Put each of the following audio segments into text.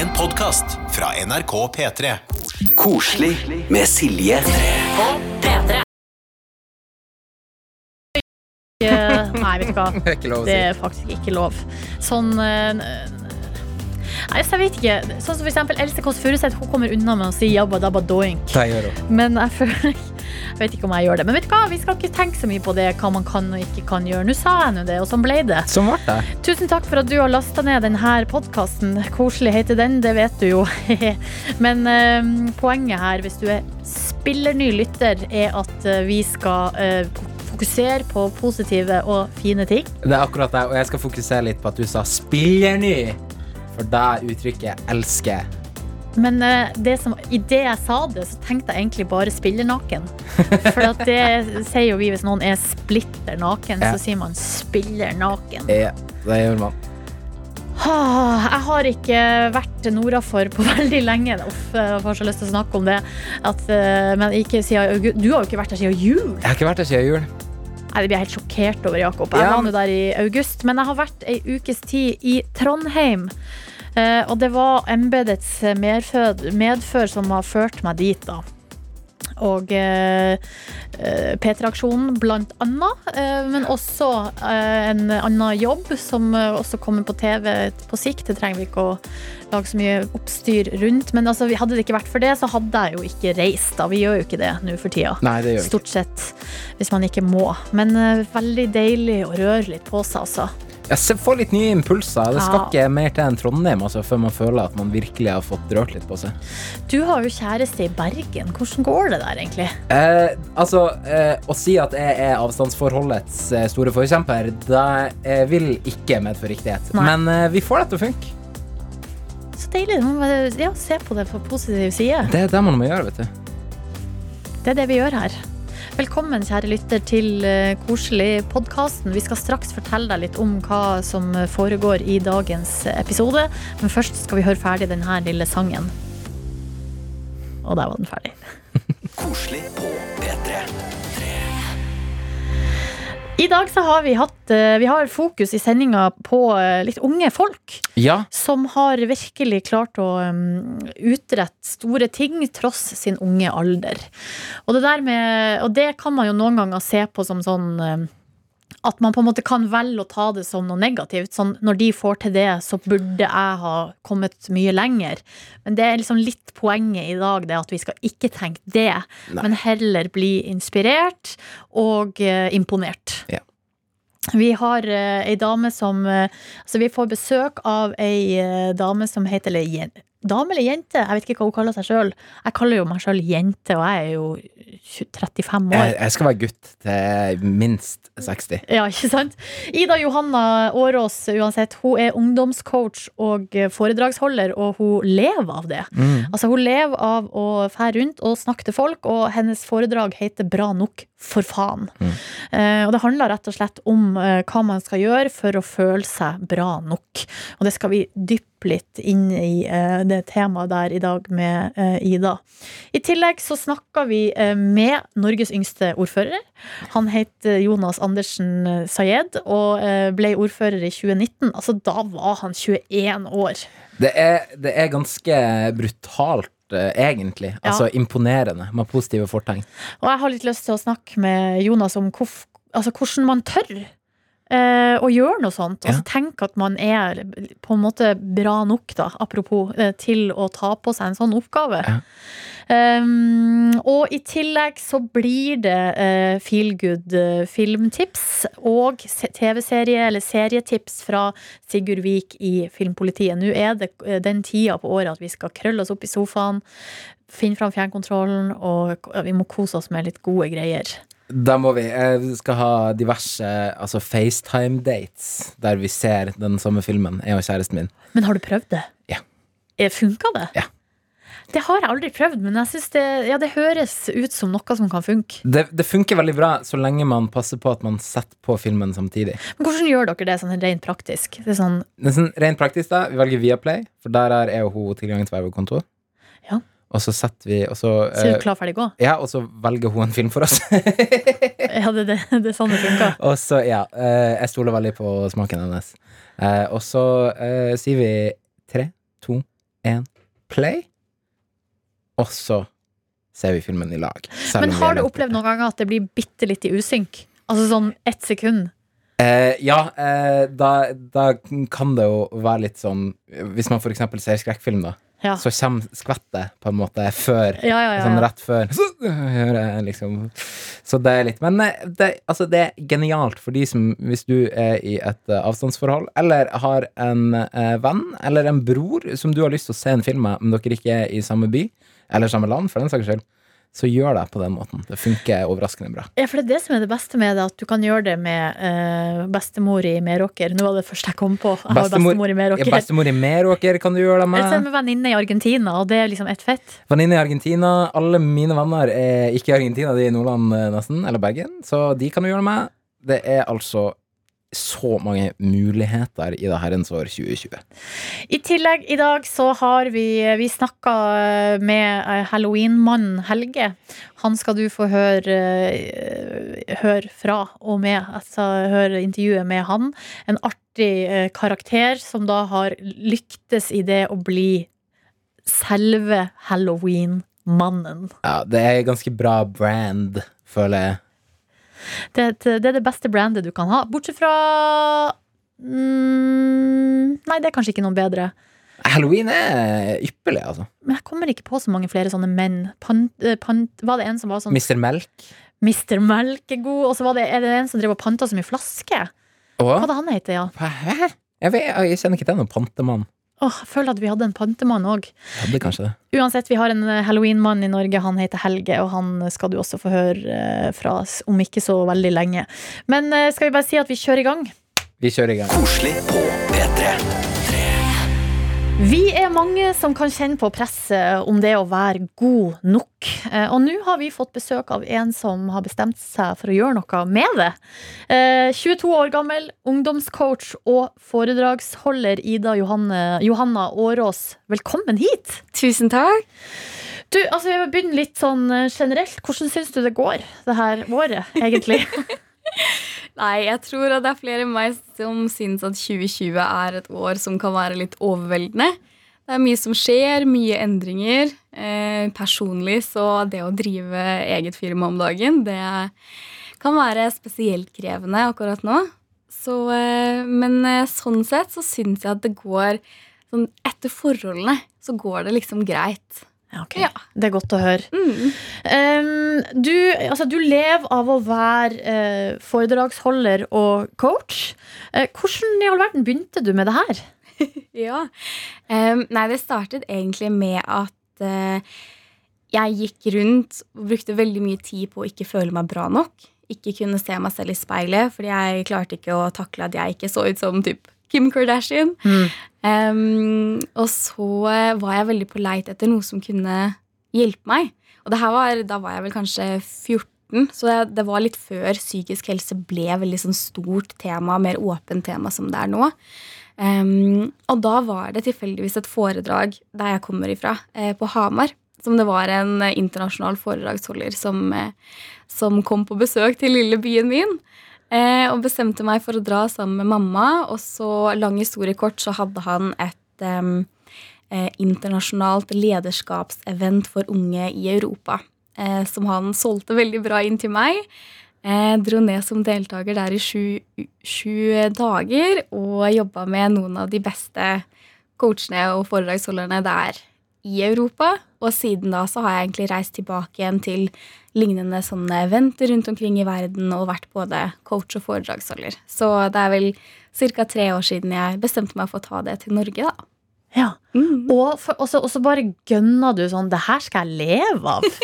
En podkast fra NRK P3. Koselig med Silje. På P3. Nei, vet du hva. Det er lov Det er faktisk ikke lov. Sånn eh, Nei, så jeg vet ikke. Sånn som for eksempel Else Kåss Furuseth Hun kommer unna med å si jabba dabba doink. Men jeg føler Jeg vet ikke om jeg gjør det. Men vet du hva, vi skal ikke tenke så mye på det, hva man kan og ikke kan gjøre. Nå sa jeg nå det, og sånn ble det. Som ble det. Tusen takk for at du har lasta ned denne podkasten. Koselig heter den, det vet du jo. Men eh, poenget her, hvis du er spillerny lytter, er at eh, vi skal eh, fokusere på positive og fine ting. Det er akkurat det, og jeg skal fokusere litt på at du sa 'spillerny'. For det uttrykket elsker jeg. Men eh, det som, i det jeg sa det, så tenkte jeg egentlig bare spillernaken. For at det sier jo vi hvis noen er splitter naken, Ja. så sier man spillernaken. Ja, det gjør man. Ah, Jeg har ikke vært nordafor på veldig lenge. Uff, jeg får så lyst til å snakke om det. At, eh, men ikke siden, du har jo ikke vært der siden jul. Jeg har ikke vært der siden jul. Nei, Det blir jeg helt sjokkert over, Jakob. Jeg Ja. var nå der i august, men jeg har vært ei ukes tid i Trondheim. Eh, og det var embetets medfør som har ført meg dit, da. Og eh, eh, P3-aksjonen blant annet, eh, men også eh, en annen jobb som eh, også kommer på TV på sikt. Det trenger vi ikke å lage så mye oppstyr rundt. Men altså, hadde det ikke vært for det, så hadde jeg jo ikke reist. da. Vi gjør jo ikke det nå for tida. Nei, det gjør vi. Stort sett, hvis man ikke må. Men veldig deilig å røre litt på seg, altså. Jeg får litt nye impulser. Det skal ikke mer til enn Trondheim altså, før man føler at man virkelig har fått rørt litt på seg. Du har jo kjæreste i Bergen. Hvordan går det der, egentlig? Eh, altså, eh, å si at jeg er avstandsforholdets eh, store forkjemper, det eh, vil ikke medføre riktighet. Nei. Men eh, vi får det til å funke. Så deilig. Man må Ja, se på det på positiv side. Det er det man må gjøre, vet du. Det er det vi gjør her. Velkommen, kjære lytter, til uh, Koselig-podkasten. Vi skal straks fortelle deg litt om hva som foregår i dagens episode. Men først skal vi høre ferdig denne lille sangen. Og der var den ferdig. Koselig på P3. I dag så har vi hatt eh, Vi har fokus i sendinga på eh, litt unge folk. Ja, Som har virkelig klart å um, utrette store ting tross sin unge alder. Og det, med, og det kan man jo noen ganger se på som sånn um, at man på en måte kan velge å ta det som noe negativt. Sånn, når de får til det, så burde jeg ha kommet mye lenger. Men det er liksom litt poenget i dag, det at vi skal ikke tenke det, Nei. men heller bli inspirert og uh, imponert. Ja. Vi har uh, ei dame som uh, Altså, vi får besøk av ei uh, dame som heter eller, Dame eller jente? Jeg vet ikke hva hun kaller seg sjøl. Jeg kaller jo meg sjøl jente, og jeg er jo 35 år. jeg, jeg skal være gutt til minst 60. Ja, ikke sant? Ida Johanna Årås, uansett, hun er ungdomscoach og foredragsholder, og hun lever av det. Mm. Altså, hun lever av å fære rundt og snakke til folk, og hennes foredrag heter Bra nok for faen. Mm. Eh, og det handler rett og slett om eh, hva man skal gjøre for å føle seg bra nok. Og det skal vi dyppe litt inn i eh, det temaet der i dag med eh, Ida. I tillegg så snakker vi eh, med Norges yngste ordfører. Han heter Jonas Andersen eh, Sayed og eh, ble ordfører i 2019. Altså, da var han 21 år. Det er, det er ganske brutalt, eh, egentlig. Ja. Altså imponerende med positive fortegn. Og jeg har litt lyst til å snakke med Jonas om hvorf, altså, hvordan man tør eh, og gjøre noe sånt. Ja. Altså tenk at man er på en måte bra nok, da, apropos, eh, til å ta på seg en sånn oppgave. Ja. Um, og i tillegg så blir det uh, feel good eh, filmtips og TV-serie eller serietips fra Sigurd Vik i Filmpolitiet. Nå er det den tida på året at vi skal krølle oss opp i sofaen, finne fram fjernkontrollen, og vi må kose oss med litt gode greier. Da må vi. Vi skal ha diverse altså FaceTime-dates der vi ser den samme filmen, jeg og kjæresten min. Men har du prøvd det? Ja. Eh, Funka det? Ja. Det har jeg aldri prøvd, men jeg synes det, ja, det høres ut som noe som kan funke. Det, det funker veldig bra så lenge man passer på at man setter på filmen samtidig. Men hvordan gjør dere det sånn rent praktisk? Det er sånn, Men sånn, rent praktisk, da. Vi velger Viaplay, for der er jeg og hun tilgang til hver vår konto. Ja. Og så setter vi og så, så er eh, du klar, ferdig, gå? Ja, og så velger hun en film for oss. Ja, det, det, det er sånn det funker. og så, ja. eh, jeg stoler veldig på smaken hennes. Eh, og så uh, sier vi tre, to, én, play. Og så ser vi filmen i lag. Men har du opplevd noen ganger at det blir bitte litt i usynk? Altså sånn ett sekund? Eh, ja, eh, da, da kan det jo være litt sånn Hvis man for eksempel ser skrekkfilm, da, Ja. så kommer skvettet på en måte før Ja, ja, Sånn rett før. Så liksom Så det er litt Men eh, det, altså, det er genialt for de som Hvis du er i et eh, avstandsforhold, eller har en eh, venn eller en bror som du har lyst til å se en film med, men dere ikke er i samme by, eller samme land, for den saks skyld, så gjør det på den måten. Det funker overraskende bra. Ja, for det er det som er det beste med det, at du kan gjøre det med uh, bestemor i Meråker. Nå var det første jeg kom på. Jeg Bestemor- bestemor i Ja, Meråker. bestemor i Meråker kan du gjøre det Eller med. med venninne i Argentina, og det er liksom ett fett. Venninne i Argentina. Alle mine venner er ikke i Argentina, de er i Nordland eh, nesten, eller Bergen, så de kan du gjøre det med. Det er altså så mange muligheter i det herrens år 2020. I tillegg, i dag så har vi Vi snakka med eh, halloweenmannen Helge. Han skal du få høre, eh, høre fra og med. Altså høre intervjuet med han. En artig eh, karakter som da har lyktes i det å bli selve halloween-mannen. Ja, det er ganske bra brand, føler jeg. Det, det er det beste brandet du kan ha. Bortsett fra mm, Nei, det er kanskje ikke noe bedre. Halloween er ypperlig, altså. Men jeg kommer ikke på så mange flere sånne menn. Pant, eh, pant, var det en som var sånn Mr. Melk. Mr. Melk er god, og så var det, er det en som drev og panta så mye flaske? Hva var det han heter, ja? Hæ? Jeg, vet, jeg kjenner ikke til noen pantemann. Åh, jeg føler at vi hadde en pantemann òg. Uansett, vi har en eh, halloweenmann i Norge. Han heter Helge, og han skal du også få høre eh, fra oss om ikke så veldig lenge. Men eh, skal vi bare si at vi kjører i gang? Vi kjører i gang. Koselig på P3. Vi er mange som kan kjenne på presset om det å være god nok. Eh, Og nå har vi fått besøk av en som har bestemt seg for å gjøre noe med det. Eh, 22 år gammel, ungdomscoach og foredragsholder Ida Johanne, Johanna Årås. Velkommen hit! Tusen takk. Du, altså Vi vil begynne litt sånn eh, generelt. Hvordan syns du det går det her året, egentlig? Nei, jeg tror at det er flere enn meg som syns at 2020 er et år som kan være litt overveldende. Det er mye som skjer, mye endringer. Eh, personlig så det å drive eget firma om dagen, det kan være spesielt krevende akkurat nå. Så, eh, men eh, sånn sett så syns jeg at det går sånn Etter forholdene så går det liksom greit. Ja, ok. Ja. Det er godt å høre. Mm. Um, du, altså, du lever av å være uh, foredragsholder og coach. Uh, hvordan i all verden begynte du med det her? Ja. Um, nei, det startet egentlig med at uh, jeg gikk rundt og brukte veldig mye tid på å ikke føle meg bra nok. Ikke kunne se meg selv i speilet, fordi jeg klarte ikke å takle at jeg ikke så ut som typ Kim Kardashian. Em, og så var jeg veldig på leit etter noe som kunne hjelpe meg. Og var, da var jeg vel kanskje 14, så det, var litt før psykisk helse ble veldig sånn stort tema, mer åpent tema som det er nå. Um, og da var det tilfeldigvis et foredrag der jeg kommer ifra, eh, på Hamar. Som det var en internasjonal foredragsholder som, eh, som kom på besøk til lille byen min. Eh, og bestemte meg for å dra sammen med mamma. Og så, lang historie kort, så hadde han et eh, internasjonalt lederskapsevent for unge i Europa. Eh, som han solgte veldig bra inn til meg. Eh, dro ned som deltaker der i sju, sju dager og jobba med noen av de beste coachene og foredragsholderne der i Europa. Og siden da så har jeg egentlig reist tilbake igjen til lignende sånne eventer rundt omkring i verden og vært både coach og foredragsholder. Så det er vel ca. tre år siden jeg bestemte meg for å ta det til Norge, da. Ja. Og, for, og, så, og så bare gønna du sånn Det her skal jeg leve av.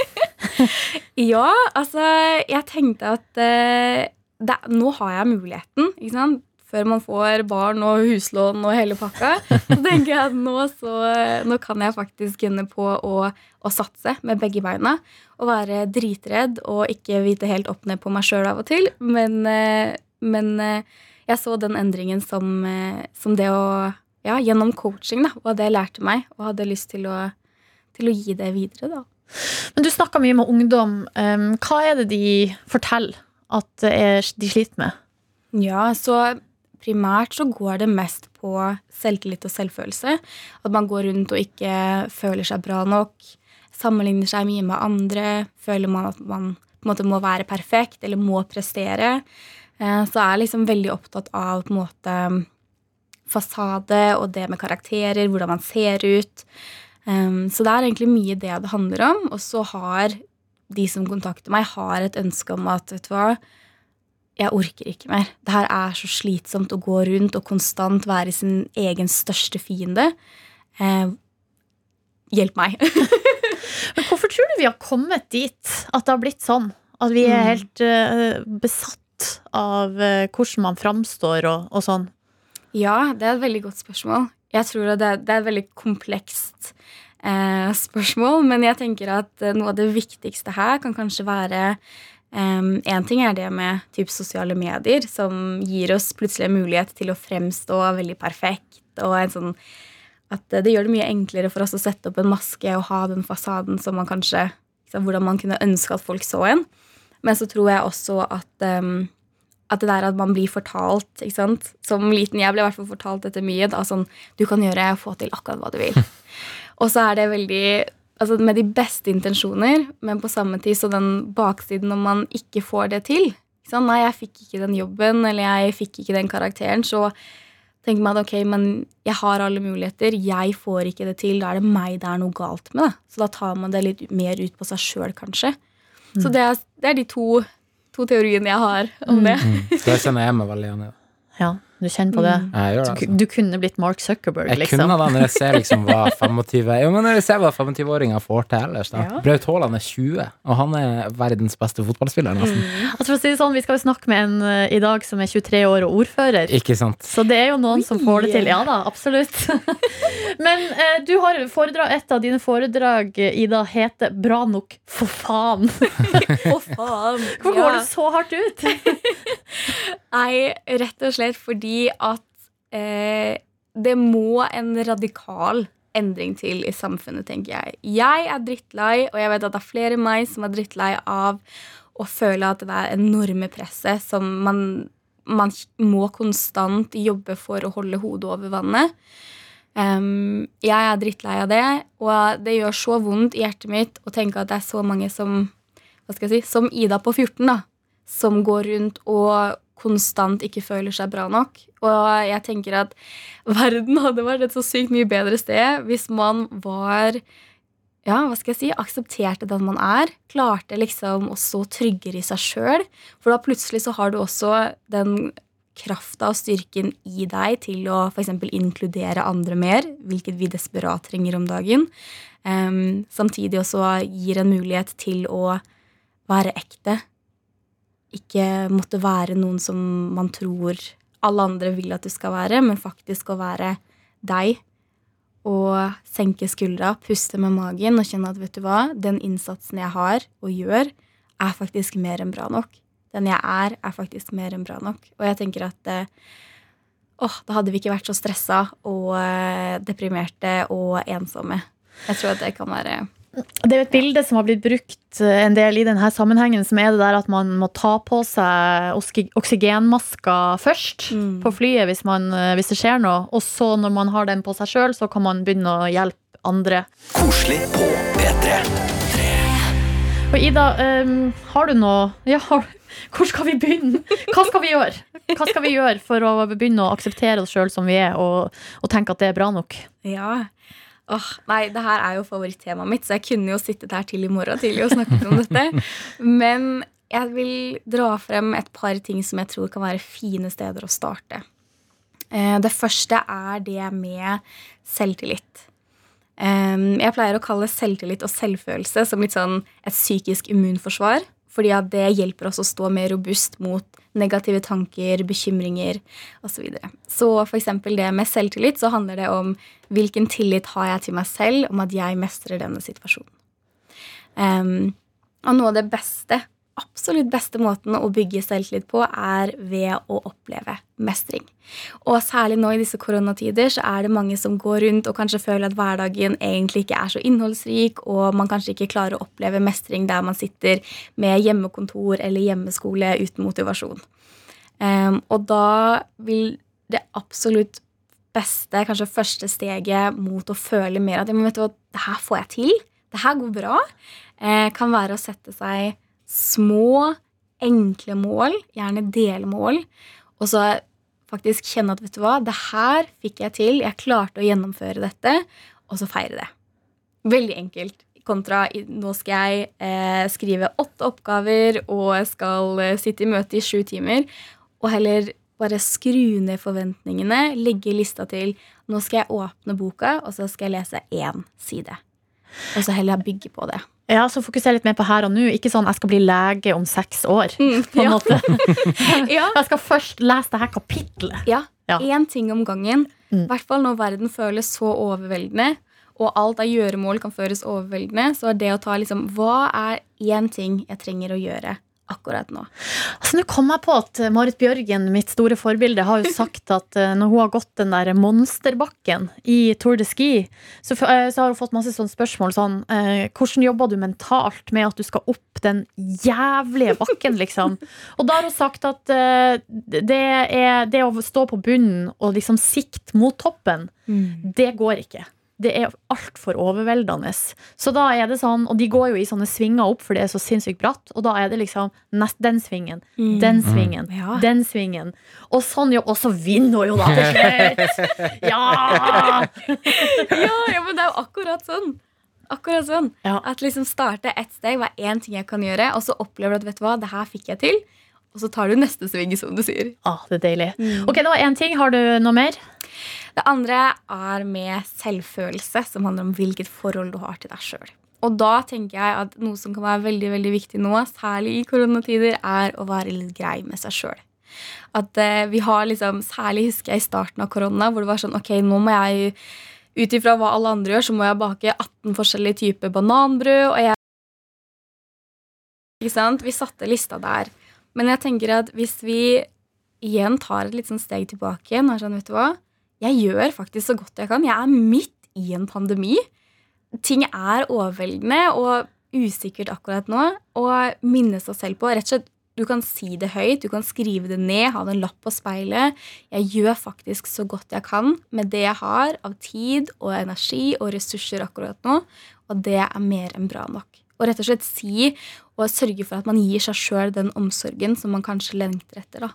Ja, altså jeg tenkte at uh, det, nå har jeg muligheten, ikke sant? Før man får barn og huslån og hele pakka. Så tenker jeg at nå, så, nå kan jeg faktisk gunne på å, å satse med begge beina. Og være dritredd og ikke vite helt opp ned på meg sjøl av og til. Men, eh, men eh, jeg så den endringen som, eh, som det å Ja, gjennom coaching, da. Og det lærte meg, og hadde lyst til å, til å gi det videre, da. Men du snakka mye med ungdom. Hva er det de forteller at de sliter med? Ja, så primært så går det mest på selvtillit og selvfølelse. At man går rundt og ikke føler seg bra nok. Sammenligner seg mye med andre. Føler man at man på en måte må være perfekt eller må prestere. Eh, så er jeg liksom veldig opptatt av på en måte fasade og det med karakterer, hvordan man ser ut. Så det er egentlig mye det det handler om. Og så har de som kontakter meg, har et ønske om at vet du hva, jeg orker ikke mer. Det her er så slitsomt å gå rundt og konstant være sin egen største fiende. Eh, hjelp meg. Men hvorfor tror du vi har kommet dit at det har blitt sånn? At vi er Mm. helt uh, besatt av uh, hvordan man framstår og, og sånn? ja, det er et veldig godt spørsmål. Jeg tror at det er, det er et veldig komplekst uh, spørsmål, men jeg tenker at noe av det viktigste her kan kanskje være Én ting er det med typ sosiale medier, som gir oss plutselig en mulighet til å fremstå veldig perfekt. og en sånn at eh, Det gjør det mye enklere for oss å sette opp en maske og ha den fasaden som man kanskje, liksom, hvordan man kunne ønske at folk så en. Men så tror jeg også at, um, at det der at man blir fortalt ikke sant? Som liten jeg ble i hvert fall fortalt dette mye. Da, sånn, du kan gjøre og få til akkurat hva du vil. og så er det veldig altså Med de beste intensjoner, men på samme tid så den baksiden når man ikke får det til. Ikke sant? Nei, jeg fikk ikke den jobben, eller jeg fikk ikke den karakteren. Så tenker man at ok, men jeg har alle muligheter, jeg får ikke det til. Da er det meg det er noe galt med. Da. Så da tar man det litt mer ut på seg sjøl, kanskje. Så det er, det er de to, to teoriene jeg har om det. Mm. Skal jeg kjenne jeg meg veldig igjen i? Ja, du kjenner på det? Jeg gjør det, Du, altså. du kunne blitt Mark Zuckerberg, Jeg liksom. kunne da når jeg ser liksom hva 25 Jo, men når jeg ser hva 25-åringer får til ellers, da. Ja. Braut Haaland er 20, og han er verdens beste fotballspiller, nesten. Altså for å si det sånn, Vi skal jo snakke med en eh, i dag som er 23 år og ordfører. Ikke sant? Så det er jo noen som får det til. Ja da, absolutt. Men eh, du har foredrag, et av dine foredrag, eh, Ida, heter 'Bra nok for faen'. for faen! Hvorfor går du så hardt ut? Nei, rett og slett fordi at eh, det må en radikal endring til i samfunnet, tenker jeg. Jeg er drittlei, og jeg vet at det er flere enn meg som er drittlei av å føle at det er enorme presset som man, man må konstant jobbe for å holde hodet over vannet. Um, jeg er drittlei av det, og det gjør så vondt i hjertet mitt å tenke at det er så mange som hva skal jeg si, som Ida på 14, da, som går rundt og konstant ikke føler seg bra nok. Og jeg tenker at verden hadde vært et så sykt mye bedre sted hvis man var ja, hva skal jeg si, aksepterte den man er. Klarte liksom å stå tryggere i seg sjøl. For da plutselig så har du også den krafta og styrken i deg til å f.eks. inkludere andre mer, hvilket vi desperat trenger om dagen. Um, samtidig også gir en mulighet til å være ekte. Ikke måtte være noen som man tror alle andre vil at du skal være, men faktisk å være deg. Og senke skuldra, puste med magen og kjenne at vet du hva, den innsatsen jeg har og gjør, er faktisk mer enn bra nok. Den jeg er, er faktisk mer enn bra nok. Og jeg tenker at eh, åh, da hadde vi ikke vært så stressa og eh, deprimerte og ensomme. Jeg tror at det kan være Det er jo et bilde som har blitt brukt eh, en del i denne sammenhengen, som er det der at man må ta på seg oksygenmasker først Mm. på flyet hvis, man, eh, hvis det skjer noe. Og så når man har den på seg sjøl, så kan man begynne å hjelpe andre. Koselig på P3. Og Ida, um, har du noe ja, har, Hvor skal vi begynne? Hva skal vi gjøre? Hva skal vi gjøre for å begynne å akseptere oss sjøl som vi er, og, og tenke at det er bra nok? Ja. Åh, nei, det her er jo favorittemaet mitt, så jeg kunne jo sittet her til i morgen tidlig og snakket om dette. Men jeg vil dra frem et par ting som jeg tror kan være fine steder å starte. Eh, Det første er det med selvtillit. Jeg pleier å kalle selvtillit og selvfølelse som litt sånn et psykisk immunforsvar. Fordi at det hjelper oss å stå mer robust mot negative tanker, bekymringer osv. Så, videre. så for eksempel det med selvtillit så handler det om hvilken tillit har jeg til meg selv om at jeg mestrer denne situasjonen. Um, og noe av det beste, absolutt beste måten å bygge selvtillit på, er ved å oppleve mestring. Og særlig nå i disse koronatider så er det mange som går rundt og kanskje føler at hverdagen egentlig ikke er så innholdsrik, og man kanskje ikke klarer å oppleve mestring der man sitter med hjemmekontor eller hjemmeskole uten motivasjon. Um, og da vil det absolutt beste, kanskje første steget mot å føle mer at ja, men vet du hva, det her får jeg til. Det her går bra. Eh, kan være å sette seg små, enkle mål, gjerne delmål, og så faktisk kjenne at vet du hva, det her fikk jeg til, jeg klarte å gjennomføre dette, og så feire det. Veldig enkelt. Kontra nå skal jeg eh, skrive åtte oppgaver og jeg skal eh, sitte i møte i sju timer. Og heller bare skru ned forventningene, legge lista til nå skal jeg åpne boka, og så skal jeg lese én side. Og så heller bygge på det. Ja, så fokuser litt mer på her og nå. Ikke sånn jeg skal bli lege om seks år. På en ja. måte. ja. Jeg skal først lese det her kapitlet. Ja, Ja. ting om gangen. I Mm. hvert fall når verden føles så overveldende, og alt av gjøremål kan føles overveldende, så er det å ta liksom Hva er én ting jeg trenger å gjøre akkurat nå? Altså, Nå kom jeg på at eh, Marit Bjørgen, mitt store forbilde, har jo sagt at eh, når hun har gått den der monsterbakken i Tour de Ski, så, eh, så har hun fått masse sånne spørsmål sånn eh, Hvordan jobber du mentalt med at du skal opp den jævlige bakken, liksom? Og da har hun sagt at eh, det, er, det å stå på bunnen og liksom sikte mot toppen, det går ikke. Det er altfor overveldende. Så da er det sånn, Og de går jo i sånne svinger opp, for det er så sinnssykt bratt. Og da er det liksom nest, den svingen, den svingen, Ja. den svingen. Og sånn jo, og så vinner hun jo da til slutt! Ja! ja, ja, men det er jo akkurat sånn. Akkurat sånn. Ja. At liksom starte ett steg, hva er én ting jeg kan gjøre, og så opplever du at vet du hva, det her fikk jeg til. Og så tar du neste sving, som du sier. Ah, det er deilig. Ok, det var én ting. Har du noe mer? Det andre er med selvfølelse, som handler om hvilket forhold du har til deg sjøl. Og da tenker jeg at noe som kan være veldig veldig viktig nå, særlig i koronatider, er å være litt grei med seg sjøl. At eh, vi har liksom, Særlig husker jeg i starten av korona, hvor det var sånn Ok, nå må jeg ut ifra hva alle andre gjør, så må jeg bake 18 forskjellige typer bananbrød. Og jeg Ikke sant? Vi satte lista der. Men jeg tenker at hvis vi igjen tar et litt sånn steg tilbake igjen, og sånn, vet du hva? jeg gjør faktisk så godt jeg kan. Jeg er midt i en pandemi. Ting er overveldende og usikkert akkurat nå. Og minne seg selv på rett og slett, Du kan si det høyt, du kan skrive det ned, ha en lapp på speilet. Jeg gjør faktisk så godt jeg kan med det jeg har av tid og energi og ressurser akkurat nå. Og det er mer enn bra nok. Og rett og slett si og sørge for at man gir seg sjøl den omsorgen som man kanskje lengter etter. da,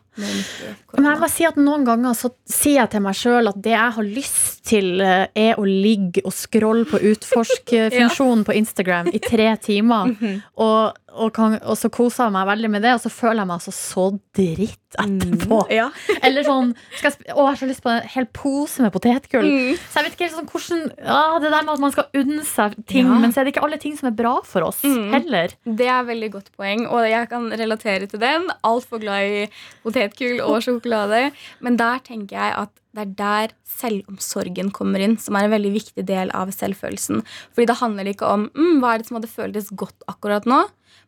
Men jeg bare si at Noen ganger så sier jeg til meg sjøl at det jeg har lyst til, eh, er å ligge og scrolle på utforskfunksjonen ja. på Instagram i tre timer. og, og, kan, og så koser jeg meg veldig med det, og så føler jeg meg altså så dritt etterpå. Ja. Eller sånn jeg, Å, jeg har så lyst på en hel pose med potetgull. Mm. Så jeg vet ikke helt sånn hvordan ja, Det der med at man skal unne seg ting, men så er det ikke alle ting som er bra for oss Mm. heller. Det er veldig godt poeng, og jeg kan relatere til den. Altfor glad i potetgull og sjokolade. Men der tenker jeg at det er der selvomsorgen kommer inn, som er en veldig viktig del av selvfølelsen. Fordi det handler ikke om mm, hva er det som hadde føltes godt akkurat nå,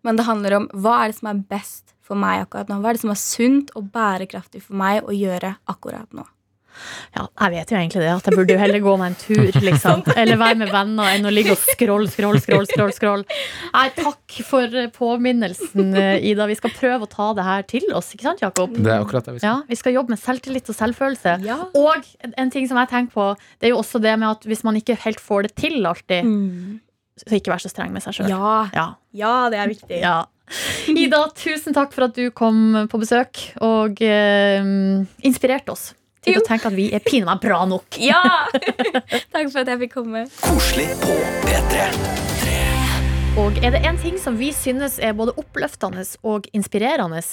men det handler om hva er det som er best for meg akkurat nå. Hva er det som er sunt og bærekraftig for meg å gjøre akkurat nå. Ja, jeg vet jo egentlig det, at jeg burde jo heller gå meg en tur, liksom. Eller være med venner enn å ligge og scrolle, scrolle, scrolle. scroll. scroll. Nei, takk for eh, påminnelsen, eh, Ida. Vi skal prøve å ta det her til oss, ikke sant, Jakob? Det er akkurat det vi skal. Ja, vi skal jobbe med selvtillit og selvfølelse. Ja. Og en- en ting som jeg tenker på, det er jo også det med at hvis man ikke helt får det til alltid, så ikke vær så streng med seg sjøl. Ja. Ja. ja, det er viktig. Ja. Ida, tusen takk for at du kom på besøk og eh, inspirerte oss til Jo. å tenke at vi er pinadø meg bra nok. Ja! Takk for at jeg fikk komme. Koselig på P3. Og er det en ting som vi synes er både oppløftende og inspirerende,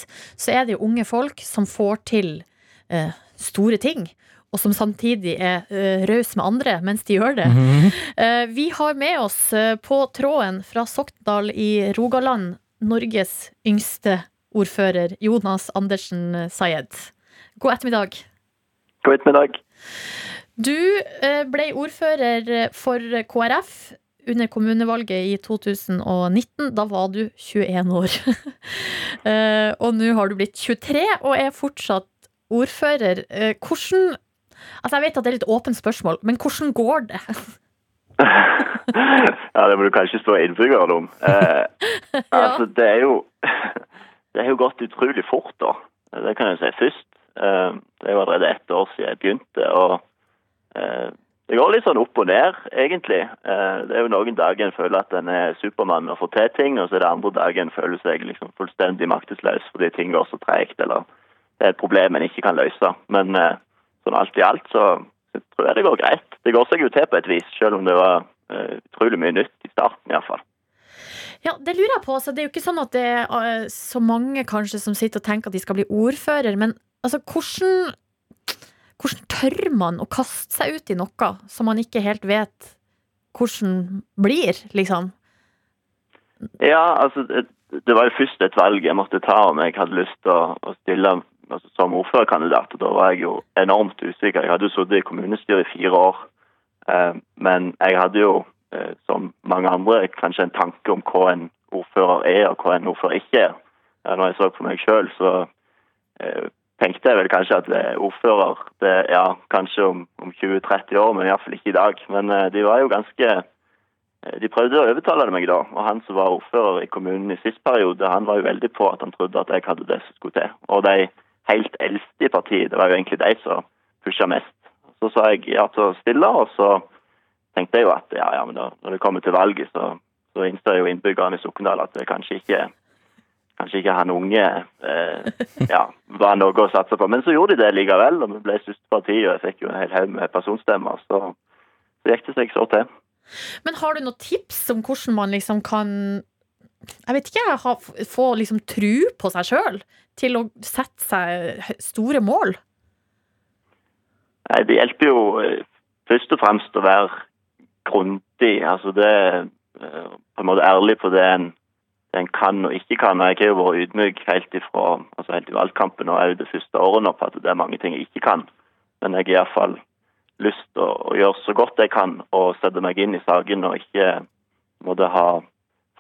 så er det jo unge folk som får til eh, store ting. Og som samtidig er uh, raus med andre mens de gjør det. Eh, vi har med oss eh, på tråden fra Sokndal i Rogaland Norges yngste ordfører, Jonas Andersen Sayed. God ettermiddag. God ettermiddag. Du eh, ble ordfører for KrF under kommunevalget i 2019. Da var du 21 år. Eh, og nå har du blitt 23 og er fortsatt ordfører. Eh, Hvordan Altså Jeg vet at det er litt åpent spørsmål, men hvordan går det? ja, det må du kanskje spørre innbyggerne om. Eh, altså, det er jo Det har jo gått utrolig fort, da. Det kan jeg si først. Eh, Det er jo allerede ett år siden jeg begynte. og eh, Det går litt sånn opp og ned, egentlig. Eh, Det er jo noen dager en føler at en er Supermann med å få til ting, og så er det andre dager en føler seg liksom fullstendig maktesløs fordi ting går så tregt, eller det er et problem en ikke kan løse. Men sånn alt i alt så jeg tror jeg det går greit. Det går seg jo til på et vis, selv om det var utrolig mye nytt i starten iallfall. Ja, det lurer jeg på. Så det er jo ikke sånn at det er så mange kanskje som sitter og tenker at de skal bli ordfører, men altså, hvordan, hvordan tør man å kaste seg ut i noe som man ikke helt vet hvordan blir, liksom? Ja, altså det, det var jo først et valg jeg måtte ta om jeg hadde lyst til å, å stille altså, som ordførerkandidat. og Da var jeg jo enormt usikker. Jeg hadde jo sittet i kommunestyret i fire år. Eh, men jeg hadde jo, eh, som mange andre, kanskje en tanke om hva en ordfører er, og hva en ordfører ikke er. Ja, når jeg så på meg sjøl, så eh, tenkte jeg vel kanskje at er ordfører det, ja, kanskje om, om 20-30 år, men iallfall ikke i dag. Men eh, de var jo ganske eh, de prøvde å overtale meg da, og han som var ordfører i kommunen i sist periode, han var jo veldig på at han trodde at jeg hadde det som skulle til. Og de helt eldste i partiet, det var jo egentlig de som pusha mest. Så sa jeg ja til å stille, og så tenkte jeg jo at ja, ja, men da, når det kommer til valget, så, så innser jo innbyggerne i Sokndal at det kanskje ikke Kanskje ikke han unge eh, ja, var noe å satse på. Men så gjorde de det likevel, og vi ble siste parti, og jeg fikk jo en hel haug med personstemmer. Så, det gikk det seg så til. Men har du noen tips om hvordan man liksom kan jeg vet ikke, ha, få liksom tru på seg sjøl til å sette seg store mål? Nei, Det hjelper jo eh, først og fremst å være grundig. Altså det eh, På en måte ærlig på det en, det en kan og ikke kan. Jeg har jo vært ydmyk helt, ifra, altså helt i valgkampen og også det første nå på at det er mange ting jeg ikke kan. Men jeg har iallfall lyst til å, å gjøre så godt jeg kan og sette meg inn i saken og ikke måtte ha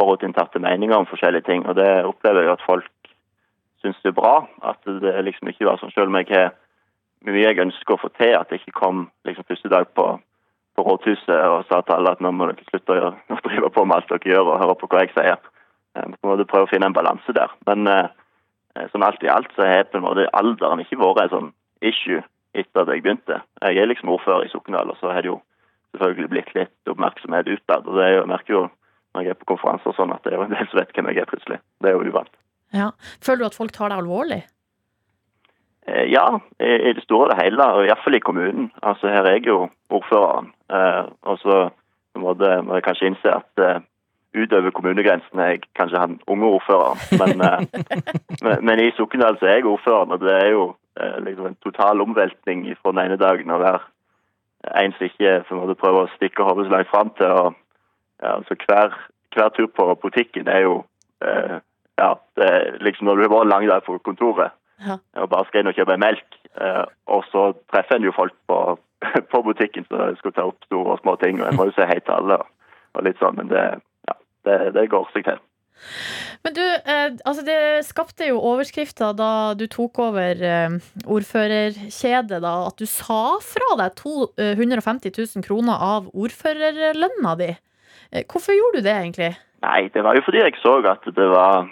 forutinntatte meninger om forskjellige ting. Og det opplever jeg at folk syns det er bra. At det liksom ikke var sånn, selv om jeg har mye jeg ønsker å få til, at jeg ikke kom liksom første dag på, på rådhuset og sa til alle at nå må dere slutte å drive på med alt dere gjør og høre på hva jeg sier. Eh, på en måte prøve å finne en balanse der. Men eh, sånn alt i alt så har på en måte alderen ikke vært et sånn issue etter at jeg begynte. Jeg er liksom ordfører i Sokndal, og så har det jo selvfølgelig blitt litt oppmerksomhet utad. Og det er jo, jeg merker jo når jeg er på konferanser og sånn at det er jo en del som vet hvem jeg er plutselig. Det er jo uvant. Ja. Føler du at folk tar deg alvorlig? Eh, Ja, i det store og det hele, og iallfall i kommunen. Altså Her er jeg jo ordføreren. Eh, og så må jeg kanskje innse at utover kommunegrensen er jeg kanskje en unge ordføreren. Men, eh, men, men i Sokndal så er jeg ordføreren, og det er jo eh, liksom en total omveltning fra den ene dagen å være en som ikke på en måte prøver å stikke hodet så langt fram til. og ja, altså hver, hver tur på butikken er jo eh, ja, det er liksom Når du har vært en lang dag på kontoret Ja. og bare skal inn og kjøpe melk, eh, og så treffer en jo folk på, på butikken som skal ta opp store og små ting, og en må jo si hei til alle og, og litt sånn, men det, det, det går seg til. Men du, eh, altså det skapte jo overskrifter da du tok over eh, ordførerkjedet, da, at du sa fra deg to, eh, 150 000 kroner av ordførerlønna di. Eh, hvorfor gjorde du det, egentlig? Nei, det var jo fordi jeg så at det var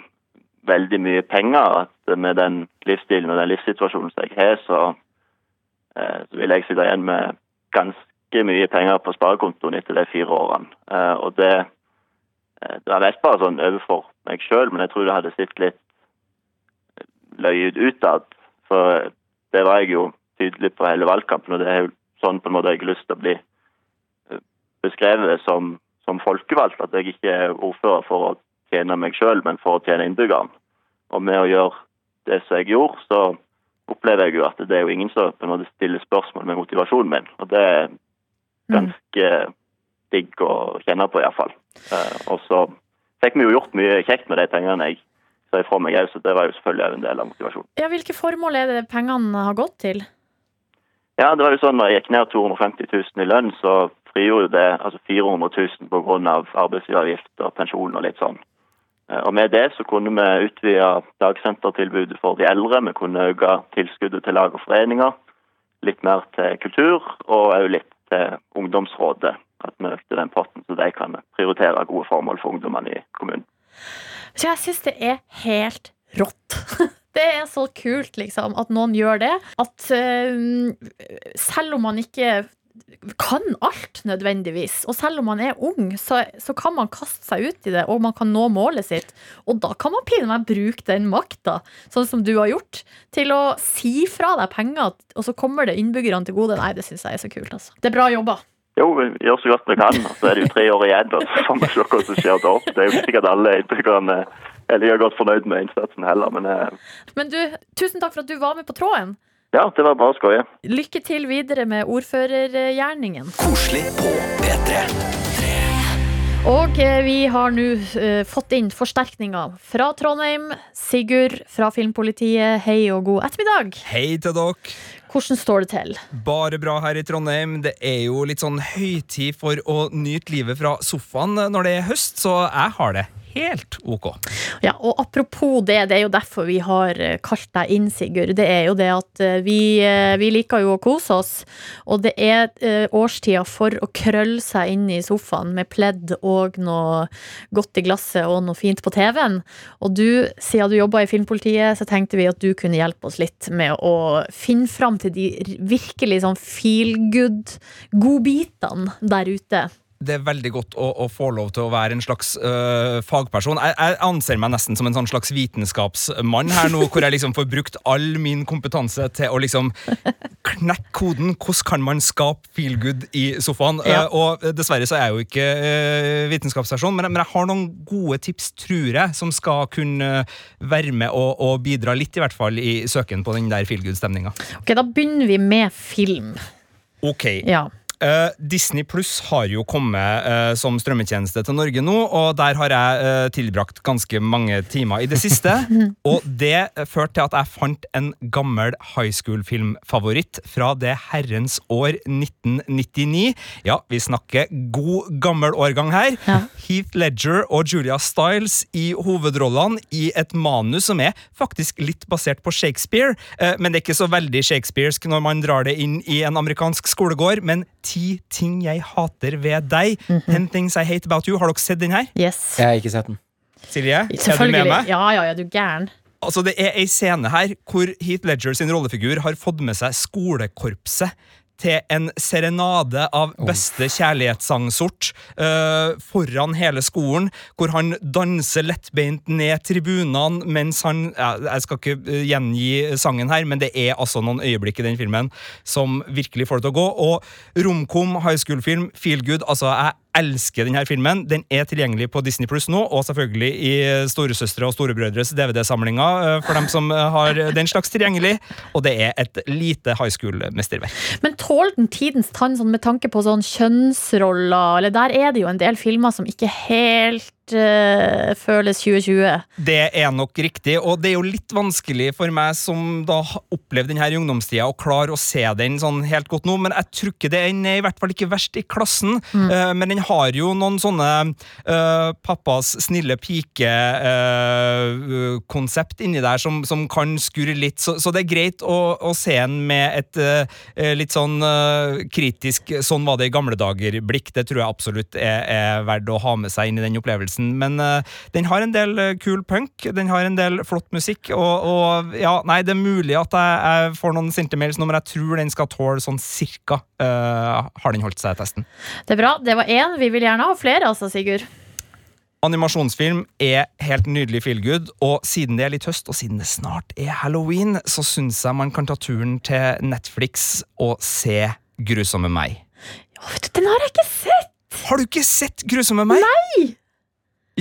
veldig mye penger. At med den livsstilen og den livssituasjonen som jeg har, så, eh, så vil jeg sitte igjen med ganske mye penger på sparekontoen etter de fire årene. Eh, og det, eh, det var mest bare sånn overfor meg sjøl, men jeg tror det hadde sett litt løyet ut utad. For det var jeg jo tydelig på hele valgkampen, og det er jo sånn på en måte jeg har lyst til å bli eh, beskrevet som, som folkevalgt. At jeg ikke er ordfører for å tjene meg sjøl, men for å tjene innbyggerne. Og med å gjøre det som jeg gjorde, så opplever jeg jo at det er jo ingen som på en måte stiller spørsmål med motivasjonen min. Og det er ganske digg å kjenne på, iallfall. Eh, og så fikk vi jo gjort mye kjekt med de pengene jeg sa ifra meg òg, så det var jo selvfølgelig en del av motivasjonen. Ja, hvilke formål er det pengene har gått til? Ja, det var jo sånn når jeg gikk ned 250 000 i lønn, så frigjorde det altså 400 000 pga. arbeidsgiveravgift og pensjon og litt sånn. Eh, Og med det så kunne vi utvide dagsentertilbudet for de eldre. Vi kunne øke tilskuddet til lag og foreninger. Litt mer til kultur, og òg litt til ungdomsrådet. At vi økte den potten så de kan prioritere gode formål for ungdommene i kommunen. Så jeg syns det er helt rått. Det er så kult, liksom, at noen gjør det. At uh, selv om man ikke kan alt nødvendigvis, og selv om man er ung, så, så kan man kaste seg ut i det, og man kan nå målet sitt. Og da kan man meg bruke den makta, sånn som du har gjort, til å si fra deg penger, og så kommer det innbyggerne til gode. Nei, det syns jeg er så kult, altså. Det er bra jobba. Jo, vi gjør så godt vi kan. Så er det jo tre år igjen, og så får vi se hva som skjer da. Det er jo sikkert alle innbyggerne er like godt fornøyd med innsatsen heller, men eh, Men du, tusen takk for at du var med på tråden. ja, det var bare å skoie. Lykke til videre med ordførergjerningen. Koselig på P3. Og eh, vi har nå uh, fått inn forsterkninger fra Trondheim. Sigurd fra Filmpolitiet, hei og god ettermiddag. Hei til dere. Hvordan står det til? Bare bra her i Trondheim. Det er jo litt sånn høytid for å nyte livet fra sofaen når det er høst, så jeg har det helt ok. Ja, og apropos det, det er jo derfor vi har eh, kalt deg inn, Sigurd. Det er jo det at eh, vi, eh, vi liker jo å kose oss, og det er årstida for å krølle seg inn i sofaen med pledd og noe godt i glasset og noe fint på TV-en. Og du, siden du jobba i Filmpolitiet, så tenkte vi at du kunne hjelpe oss litt med å finne fram til de virkelig sånn feel good-godbitene der ute. Det er veldig godt å, å få lov til å være en slags øh, fagperson. Jeg, jeg anser meg nesten som en sånn slags vitenskapsmann her nå, hvor jeg liksom får brukt all min kompetanse til å liksom knekke koden. Hvordan kan man skape feel good i sofaen? Ja. Uh, og dessverre så er jeg jo ikke øh, vitenskapsperson, men, men jeg har noen gode tips, tror jeg, som skal kunne være med og, og bidra litt, i hvert fall, i søken på den der feel good-stemninga. Ok, Da begynner vi med film. Ok. Ja. Eh, Disney Pluss har jo kommet uh, som strømmetjeneste til Norge nå, og der har jeg uh, tilbrakt ganske mange timer i det siste. og det førte til at jeg fant en gammel high school-filmfavoritt fra det herrens år 1999. Ja, vi snakker god gammel årgang her. Ja. Heath Ledger og Julia Stiles i hovedrollene i et manus som er faktisk litt basert på Shakespeare, men det er ikke så veldig shakespearsk når man drar det inn i en amerikansk skolegård. men Ti ting jeg hater ved deg. Ten things I hate about you. Har dere sett den her? Yes. Jeg har ikke sett den. Silje, er du med meg? Ja, ja, ja, du gæren. Altså, det er ei scene her hvor Heath Ledger sin rollefigur har fått med seg skolekorpset til en serenade av beste kjærlighetssang-sort øh, foran hele skolen, hvor han danser lettbeint ned tribunene mens han ja, Jeg skal ikke øh, gjengi sangen her, men det er altså noen øyeblikk i den filmen som virkelig får det til å gå. Og romkom, high school-film, feel good. Altså, jeg elsker denne filmen. Den er tilgjengelig på Disney Pluss nå, og selvfølgelig i storesøstre og storebrødres DVD-samlinger øh, for dem som øh, har den slags tilgjengelig. Og det er et lite high school-mesterverk. Men tåler den tidens tann sånn med tanke på sånn kjønnsroller? Eller der er det jo en del filmer som ikke helt eh, føles 2020. Det er nok riktig, og det er jo litt vanskelig for meg som da opplevde opplevd denne ungdomstida, å klare å se den sånn helt godt nå, men jeg tror ikke det den er i hvert fall ikke verst i klassen. Eh, men den har jo noen sånne uh, pappas snille pike-konsept inni der som, som kan skurre litt, så, så det er greit å, å se den med et litt sånn kritisk 'sånn var det i gamle dager'-blikk. Det tror jeg absolutt er, er verdt å ha med seg inn i den opplevelsen. Men eh, den har en del eh, kul punk, den har en del flott musikk, og, og ja, nei, det er mulig at jeg, jeg får noen sinte mails nå, men jeg tror den skal tåle sånn cirka eh, har den holdt seg testen. Det er bra. Det var én. Vi vil gjerne ha flere, altså, Sigurd. Animasjonsfilm er helt nydelig feel good, og siden det er litt høst, og siden det snart er halloween, så syns jeg man kan ta turen til Netflix og se Grusomme meg. Ja, vet du, den har jeg ikke sett! Har du ikke sett Grusomme meg? Nei!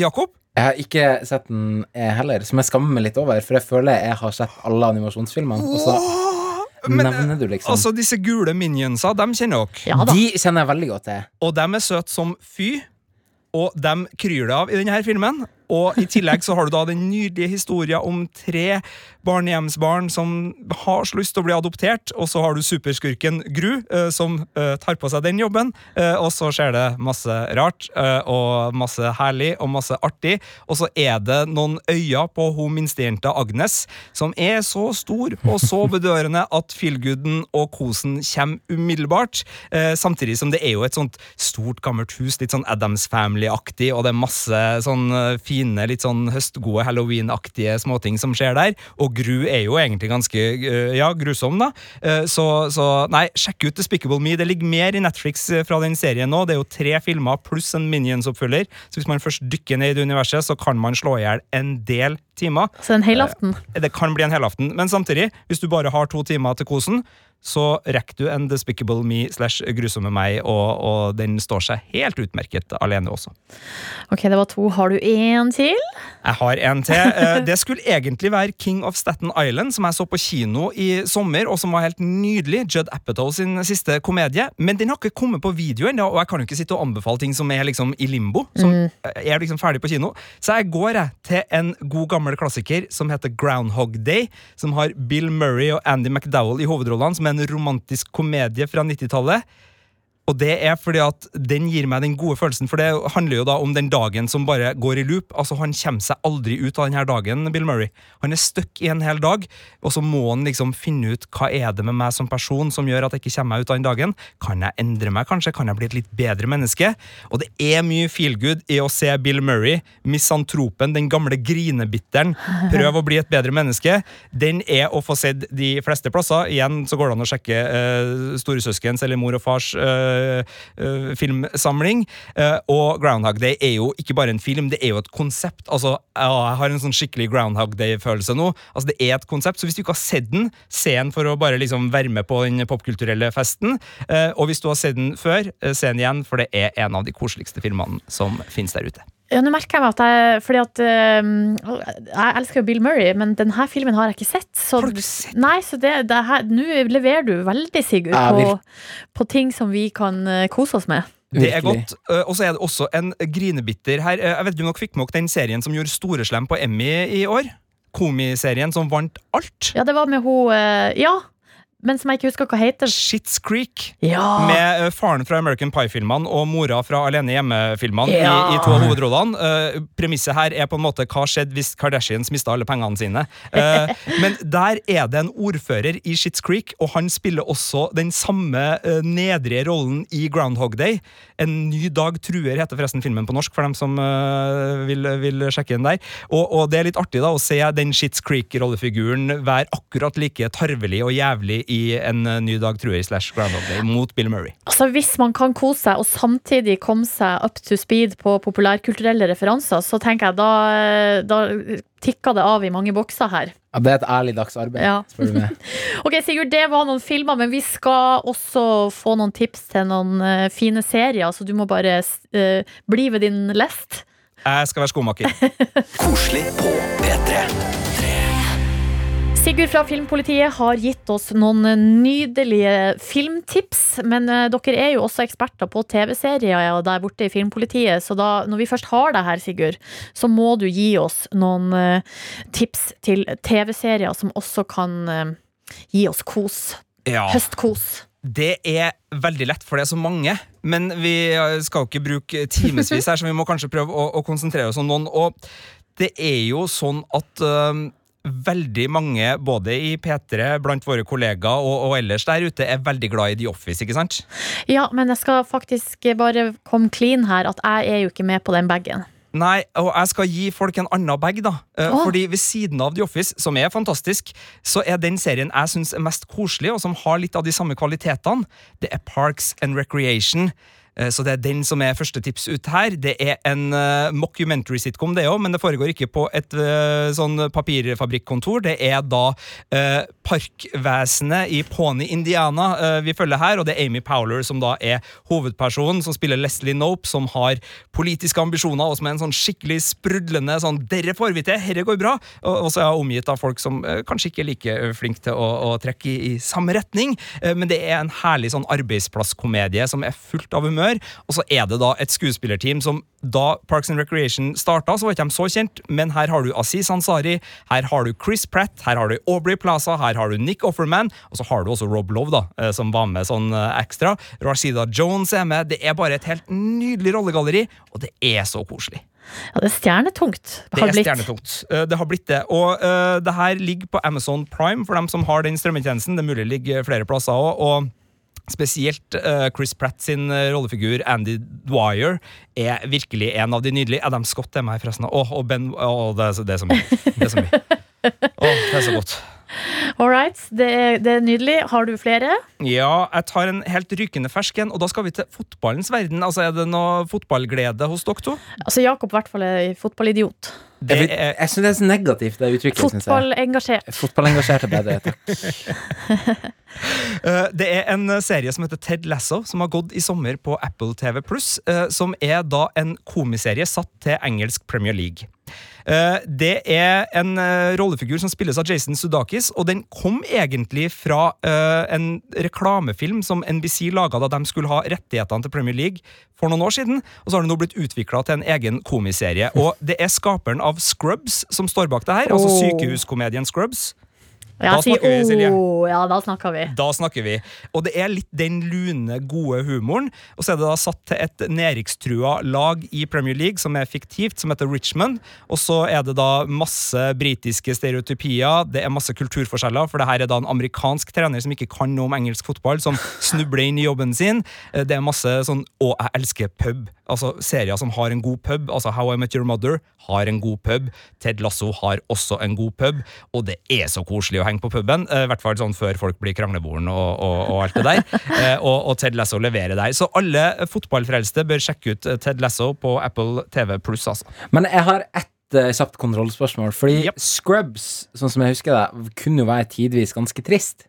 Jakob? Jeg har ikke sett den eh, heller, som jeg skammer meg litt over, for jeg føler jeg har sett alle animasjonsfilmene. Og så men, nevner du liksom Altså, disse gule minionsa, dem kjenner dere. Ja da. De kjenner jeg veldig godt til. Og dem er søte som fy, og dem kryr det av i denne filmen. Og i tillegg så har du da den nydelige historien om tre barnehjemsbarn som har så lyst til å bli adoptert, og så har du superskurken Gru, eh, som eh, tar på seg den jobben, eh, og så skjer det masse rart, og masse herlig, og masse artig, og så er det noen øyne på hun minstejenta Agnes, som er så stor og så bedørende at feelgooden og kosen kommer umiddelbart, samtidig som det er jo et sånt stort, gammelt hus, litt sånn Adams Family-aktig, og det er masse sånn fine fine, litt sånn høstgode halloween-aktige småting som skjer der. Og Gru er jo egentlig ganske eh, ja, grusom, da. Eh, så, så nei, sjekk ut Despicable Me. Det ligger mer i Netflix eh, fra den serien nå. Det er jo tre filmer pluss en Minions-oppfølger. Så hvis man først dykker ned i det universet, så kan man slå i hjel en del timer. Så en helaften. Det kan bli en helaften. Men samtidig, hvis du bare har to timer til kosen, så rekker du en Despicable Me slash Grusomme meg, og, og den står seg helt utmerket alene også. Ok, det var to. Har du én til? Jeg har en til. Eh, Det skulle egentlig være King of Staten Island, som jeg så på kino i sommer, og som var helt nydelig. Judd Apatow sin siste komedie. Men den har ikke kommet på video ennå, og jeg kan jo ikke sitte og anbefale ting som er liksom i limbo. Som er liksom ferdig på kino. Så jeg går jeg til en god gammel klassiker som heter Groundhog Day, som har Bill Murray og Andy McDowell i hovedrollene, som en romantisk komedie fra 90-tallet. Og det er fordi at den gir meg den gode følelsen, for det handler jo da om den dagen som bare går i loop. Altså Han kommer seg aldri ut av denne dagen, Bill Murray. Han er stuck i en hel dag, og så må han liksom finne ut hva er det med meg som person som gjør at jeg ikke kommer meg ut av den dagen. Kan jeg endre meg, kanskje? Kan jeg bli et litt bedre menneske? Og det er mye feelgood i å se Bill Murray, misantropen, den gamle grinebitteren, prøve å bli et bedre menneske. Den er å få sett de fleste plasser. Igjen så går det an å sjekke uh, storesøskens eller mor og fars eh, eh, filmsamling. Eh, og Groundhog Day er jo ikke bare en film, det er jo et konsept. Altså, Jeg har en sånn skikkelig Groundhog Day-følelse nå. Altså, Det er et konsept, så hvis du ikke har sett den, se den for å bare liksom være med på den popkulturelle festen. Eh, og hvis du har sett den før, eh, se den igjen, for det er en av de koseligste filmene som finnes der ute. Ja, nå merker jeg meg at jeg Fordi at eh, Jeg elsker jo Bill Murray, men denne filmen har jeg ikke sett. Så, Har du ikke sett? Nei, så det, det her Nå leverer du veldig, Sigurd, Ja, på, på ting som vi kan eh, kose oss med. Det er godt. eh, Og så er det også en grinebitter her. Eh, Jeg vet ikke om dere fikk med dere den serien som gjorde Storeslem på Emmy i år? Komiserien som vant alt? Ja, det var med hun Ja, men som jeg ikke husker hva heter. Shits Creek. Ja! Med uh, faren fra American Pie-filmene og mora fra Alene hjemme-filmene Ja. i, i to av hovedrollene. Uh, premisset her er på en måte hva skjedde hvis Kardashians mista alle pengene sine. Uh, men der er det en ordfører i Shits Creek, og han spiller også den samme nedrige rollen i Groundhog Day. En ny dag truer heter forresten filmen på norsk, for dem som uh, vil, vil sjekke den der. Og, og det er litt artig da å se den Shits Creek-rollefiguren være akkurat like tarvelig og jævlig i En ny dag truer slash Groundhog Day mot Bill Murray. Altså Hvis man kan kose seg og samtidig komme seg up to speed på populærkulturelle referanser, så tenker jeg da, eh, da tikker det av i mange bokser her. Ja, det er et ærlig dagsarbeid, Ja. spør du meg. Ok, Sigurd, det var noen filmer, men vi skal også få noen tips til noen uh, fine serier, så du må bare uh, bli ved din lest. Jeg skal være skomaker. Koselig på P3. Sigurd fra Filmpolitiet har gitt oss noen nydelige filmtips. Men eh, dere er jo også eksperter på TV-serier der borte i Filmpolitiet. Så da, når vi først har deg her, Sigurd, så må du gi oss noen eh, tips til TV-serier som også kan eh, gi oss kos. Ja. Høstkos. Det er veldig lett, for det er så mange. Men vi skal jo ikke bruke timevis her, så vi må kanskje prøve å, å konsentrere oss om noen. Og det er jo sånn at øhm, veldig mange, både i P3, blant våre kollegaer og, og ellers der ute, er veldig glad i The Office, ikke sant? Ja, men jeg skal faktisk bare komme clean her, at jeg er jo ikke med på den bagen. Nei, og jeg skal gi folk en annen bag, da. Oh. Fordi ved siden av The Office, som er fantastisk, så er den serien jeg syns er mest koselig, og som har litt av de samme kvalitetene, det er Parks and Recreation. Eh, Så det er den som er første tips ut her. Det er en uh, mockumentary sitcom, det òg, men det foregår ikke på et eh, sånn papirfabrikkontor. Det er da eh, Parkvesenet i Pony, Indiana eh, vi følger her, og det er Amy Powler som da er hovedpersonen, som spiller Leslie Knope, som har politiske ambisjoner, og som er en sånn skikkelig sprudlende sånn 'Dere får vi til, herre går bra', og, så er hun omgitt av folk som eh, kanskje ikke er like flinke til å, å trekke i, i samme retning, eh, men det er en herlig sånn arbeidsplasskomedie som er fullt av humør, og så er det da et skuespillerteam som da Parks and Recreation starta, så var ikke de så kjent, men her har du Aziz Ansari, her har du Chris Pratt, her har du Aubrey Plaza, her har du Nick Offerman, og så har du også Rob Love, da, eh, som var med sånn eh, ekstra. Rashida Jones er med. Det er bare et helt nydelig rollegalleri, og det er så koselig. Ja, det er stjernetungt. Det har er blitt. stjernetungt. Eh, Det har blitt det. Og uh, det her ligger på Amazon Prime for dem som har den strømmetjenesten. Det er mulig det ligger flere plasser òg. Spesielt uh, Chris Pratt sin eh, rollefigur Andy Dwyer er virkelig en av de nydelige. Adam Scott er meg, forresten. Oh, og Ben oh, det, er det er så mye. Det er så mye. Oh, det er så godt. All right, det er, det er nydelig. Har du flere? Ja, jeg tar en helt rykende fersk en, og da skal vi til fotballens verden. Altså, Er det noe fotballglede hos dere to? Altså, Jakob i hvert fall er fotballidiot. Det Jeg, er, jeg syns det er så negativt, det uttrykket. jeg. Fotballengasjert. Fotballengasjert er bedre. Takk. Eh, det er en eh, serie som heter Ted Lasso, som har gått i sommer på Apple TV+, Pluss. som er da en komiserie satt til engelsk Premier League. Eh, Det er en eh, rollefigur som spilles av Jason Sudakis, og den kom egentlig fra eh, en reklamefilm som NBC laga da de skulle ha rettighetene til Premier League for noen år siden, og så har den nå blitt utvikla til en egen komiserie. Og det er skaperen av Scrubs som står bak det her, altså sykehuskomedien Scrubs. Ja, Da sier snakker vi, Silje. «Åh», ja, da snakker vi. Da snakker vi. Og det er litt den lune, gode humoren. Og så er det da satt til et nedrykkstrua lag i Premier League som er fiktivt, som heter Richmond. Og så er det da masse britiske stereotypier, det er masse kulturforskjeller, for det her er da en amerikansk trener som ikke kan noe om engelsk fotball, som snubler inn i jobben sin. Eh, Det er masse sånn Å, jeg elsker pub. Altså serier som har en god pub. Altså How I Met Your Mother har en god pub. Ted Lasso har også en god pub, og det er så koselig å henge på puben. eh, I hvert fall sånn før folk blir krangleboren og, og, og alt det der. Eh, og, og Ted Lasso leverer der. Så alle fotballfrelste bør sjekke ut eh, Ted Lasso på Apple TV pluss, altså. Men jeg har ett kjapt kontrollspørsmål. Fordi yep. Scrubs, sånn som jeg husker det, kunne jo være tidvis ganske trist.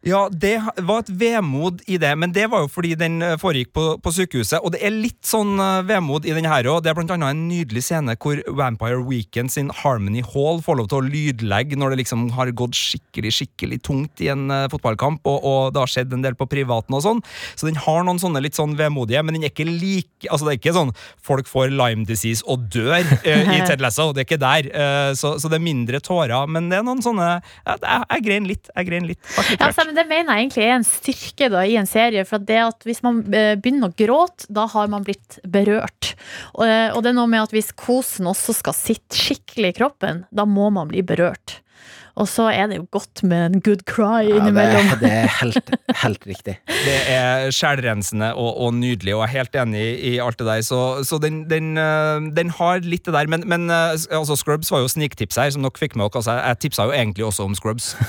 Ja, det var et vemod i det, men det var jo fordi den eh, foregikk på, på sykehuset. Og det er litt sånn eh, vemod i den her òg. Det er blant annet en nydelig scene hvor Vampire Weekend sin Harmony Hall får lov til å lydlegge når det liksom har gått skikkelig skikkelig tungt i en eh, fotballkamp, og, og det har skjedd en del på privaten og sånn. Så den har noen sånne litt sånn vemodige, men den er ikke like Altså det er ikke sånn folk får Lyme disease og dør uh, i Ted Lasso. Det er ikke der. Uh, så, så det er mindre tårer, men det er noen sånne Jeg, jeg grein litt. Jeg grein litt. Ble men det mener jeg egentlig er en styrke da, i en serie. For det at hvis man eh, begynner å gråte, da har man blitt berørt. Og, eh, og det er noe med at hvis kosen også skal sitte skikkelig i kroppen, da må man bli berørt. Og så er det jo godt med en good cry Ja, det, innimellom. det er helt, helt riktig. Det er sjelrensende og, og nydelig, og jeg er helt enig i, i alt det der. Så, så den, den, øh, den har litt det der. Men, men øh, altså, Scrubs var jo sniktips her, som dere fikk med dere. Altså, jeg tipsa jo egentlig også om Scrubs.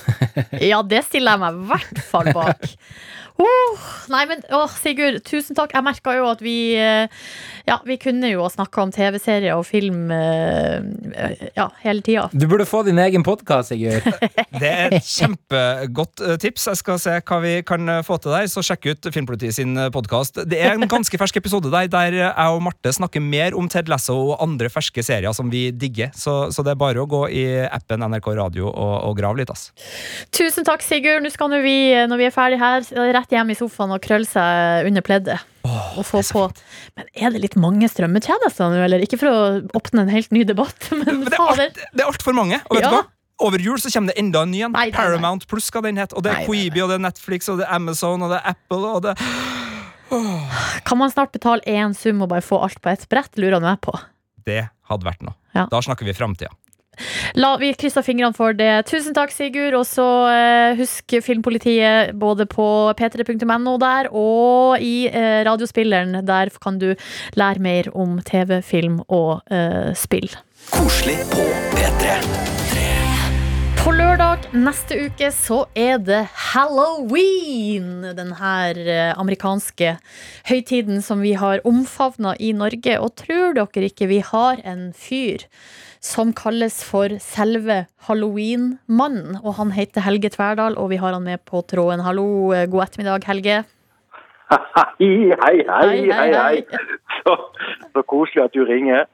Ja, det stiller jeg meg i hvert fall bak. Oh, nei, men oh, Sigurd, tusen takk. Jeg merka jo at vi eh, Ja, vi kunne jo ha snakka om TV-serier og film eh, ja, hele tida. Du burde få din egen podkast, Sigurd. Det er et kjempegodt tips. Jeg skal se hva vi kan få til der, så sjekk ut Filmpolitiet sin podkast. Det er en ganske fersk episode der der jeg og Marte snakker mer om Ted Lasso og andre ferske serier som vi digger. Så, så det er bare å gå i appen NRK Radio og, og grave litt, ass. Tusen takk, Sigurd. Nå skal vi, når vi er ferdig her, rett hjem i sofaen og krølle seg under pleddet. og få på. Men er det litt mange strømmetjenester nå, eller? Ikke for å åpne en helt ny debatt, men Men det er fader. alt- altfor mange. Og vet Ja. du hva? Over jul så kommer det enda en ny en. Paramount Plus skal den hete. Og det er Queeby, og det er Netflix, og det er Amazon, og det er Apple, og det Kan man snart betale én sum og bare få alt på ett brett, lurer jeg på. Det hadde vært noe. Ja. Da snakker vi framtida. La, vi krysser fingrene for det. Tusen takk, Sigurd. Og så eh, husk Filmpolitiet både på p3.no der og i eh, radiospilleren. Der kan du lære mer om TV, film og eh, spill. Koselig på P3. På lørdag neste uke så er det halloween! Den her eh, amerikanske høytiden som vi har omfavna i Norge. Og tror dere ikke vi har en fyr som kalles for selve halloween-mannen? Og han heter Helge Tverdal, og vi har han med på tråden. Hallo, eh, god ettermiddag, Helge. Hei, hei, hei, Hei, hei. Så, så koselig at du ringer.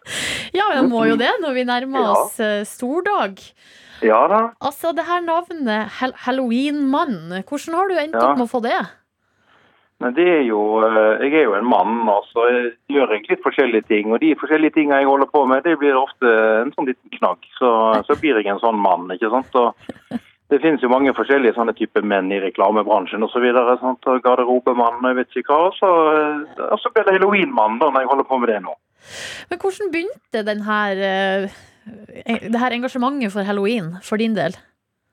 Ja, jeg må jo det når vi nærmer oss ja. stordag. Ja da. Altså, det her navnet, halloween-mann, hvordan har du endt opp med å få det? Men det er jo, eh, jeg er jo en mann, og Jeg gjør jeg litt forskjellige ting. Og de forskjellige tingene jeg holder på med, det blir ofte en sånn liten knagg. Så, så blir jeg en sånn mann, ikke sant. Og det finnes jo mange forskjellige sånne typer menn i reklamebransjen. Og garderobemann jeg vet ikke hva. Så, eh, og så blir det halloween-mann da, når jeg holder på med det nå. Men hvordan begynte den her, eh, det her engasjementet for halloween for din del?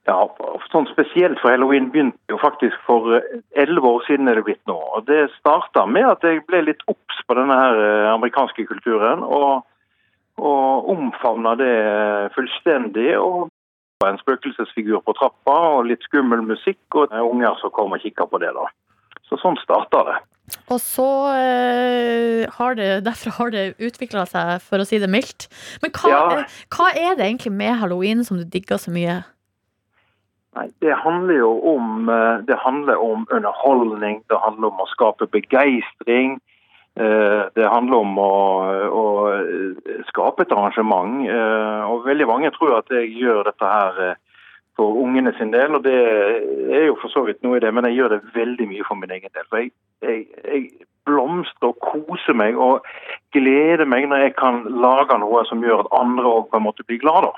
Ja, sånn spesielt for halloween begynte jo faktisk for eh, elleve år siden er det blitt nå. Og Det starta med at jeg ble litt obs på denne her eh, amerikanske kulturen. Og, og omfavna det eh, fullstendig. og en spøkelsesfigur på trappa og litt skummel musikk, og unger som kom og kikka på det. da. Så sånn starta det. Og så eh, har det Derfra har det utvikla seg, for å si det mildt. Men hva, Ja. hva er det egentlig med halloween som du digger så mye? Nei, Det handler jo om, eh, det handler om underholdning, det handler om å skape begeistring. eh, Det handler om å, å eh, skape et arrangement. Og veldig mange tror at jeg gjør dette her for ungene sin del, og det er jo for så vidt noe i det, men jeg gjør det veldig mye for min egen del. For jeg, jeg, jeg blomstrer og koser meg og gleder meg når jeg kan lage noe som gjør at andre òg blir glad.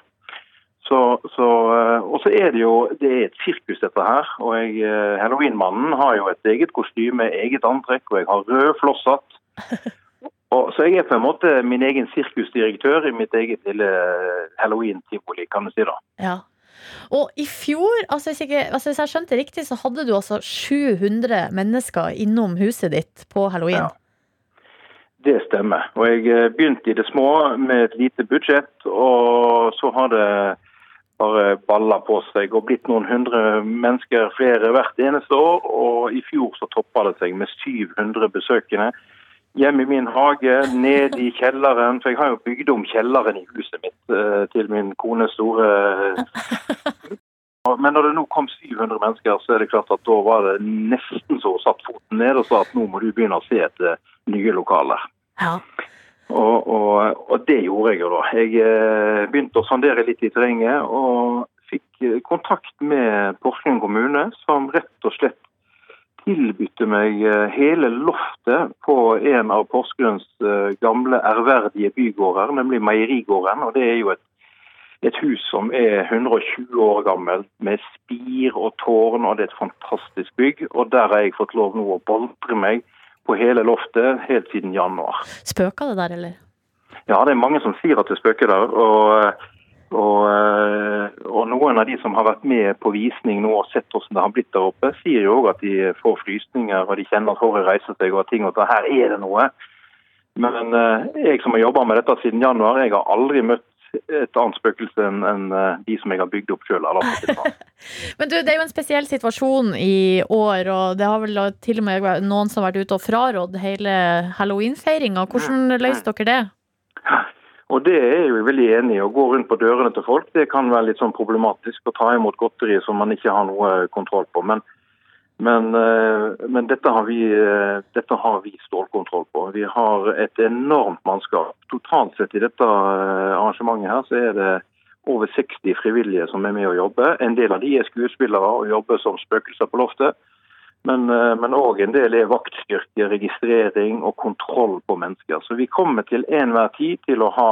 Så, så, eh, og så er det jo det er et sirkus, dette her. Og jeg, eh, Halloweenmannen har jo et eget kostyme, eget antrekk, og jeg har rød flosshatt. Så jeg er på en måte min egen sirkusdirektør i mitt eget lille eh, halloween-tivoli, kan du si. da. Ja. Og i fjor, altså hvis, jeg, altså hvis jeg skjønte det riktig, så hadde du altså 700 mennesker innom huset ditt på halloween. Ja. Det stemmer. Og jeg begynte i det små med et lite budsjett, og så har det bare balla på seg og blitt noen hundre mennesker flere hvert eneste år. Og i fjor så toppa det seg med 700 besøkende. Hjemme i min hage, ned i kjelleren, for jeg har jo bygd om kjelleren i huset mitt eh, til min kones store Men når det nå kom 700 mennesker, så er det klart at da var det nesten så satt foten ned og sa at nå må du begynne å se etter nye lokaler. Ja. Og, og, og det gjorde jeg jo da. Jeg eh, begynte å sondere litt i terrenget og fikk eh, kontakt med Porsgrunn kommune, som rett og slett tilbydde meg eh, hele loftet på en av Porsgrunns gamle ærverdige bygårder, nemlig Meierigården. Og det er jo et, et hus som er 120 år gammelt, med spir og tårn, og det er et fantastisk bygg. Og der har jeg fått lov nå å boltre meg på hele loftet helt siden januar. Spøker det der, eller? Ja, det er mange som sier at det spøker der. Og, og, eh, og noen av de som har vært med på visning nå og sett hvordan det har blitt der oppe, sier jo òg at de får frysninger og de kjenner at håret reiser seg og at ting og at her er det noe. Men eh, jeg som har jobba med dette siden januar, jeg har aldri møtt et annet spøkelse enn enn, eh, de som jeg har bygd opp sjøl. Men du, det er jo en spesiell situasjon i år, og det har vel til og med noen som har vært ute og frarådd hele halloweenfeiringa. Hvordan løste dere det? Og det er jeg jo veldig enig i. Å gå rundt på dørene til folk det kan være litt sånn problematisk å ta imot godteri som man ikke har noe kontroll på. Men, men, eh, men dette, har vi, eh, dette har vi stålkontroll på. Vi har et enormt mannskap. Totalt sett i dette eh, arrangementet her så er det over 60 frivillige som er med å jobbe. En del av de er skuespillere og jobber som spøkelser på loftet. Men òg en del er vaktstyrke, registrering og kontroll på mennesker. Så vi kommer til enhver tid til å ha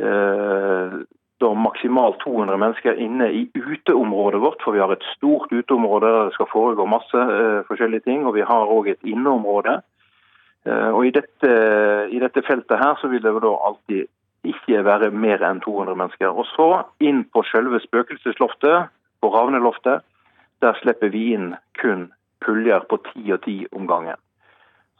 eh, da maksimalt 200 mennesker inne i uteområdet vårt. For vi har et stort uteområde der det skal foregå masse uh, forskjellige ting. Og vi har òg et inneområde. Uh, og i dette, i dette feltet her så vil det da alltid ikke være mer enn 200 mennesker. Og så inn på selve spøkelsesloftet, på Ravneloftet. Der slipper vi inn kun puljer på ti og ti om gangen.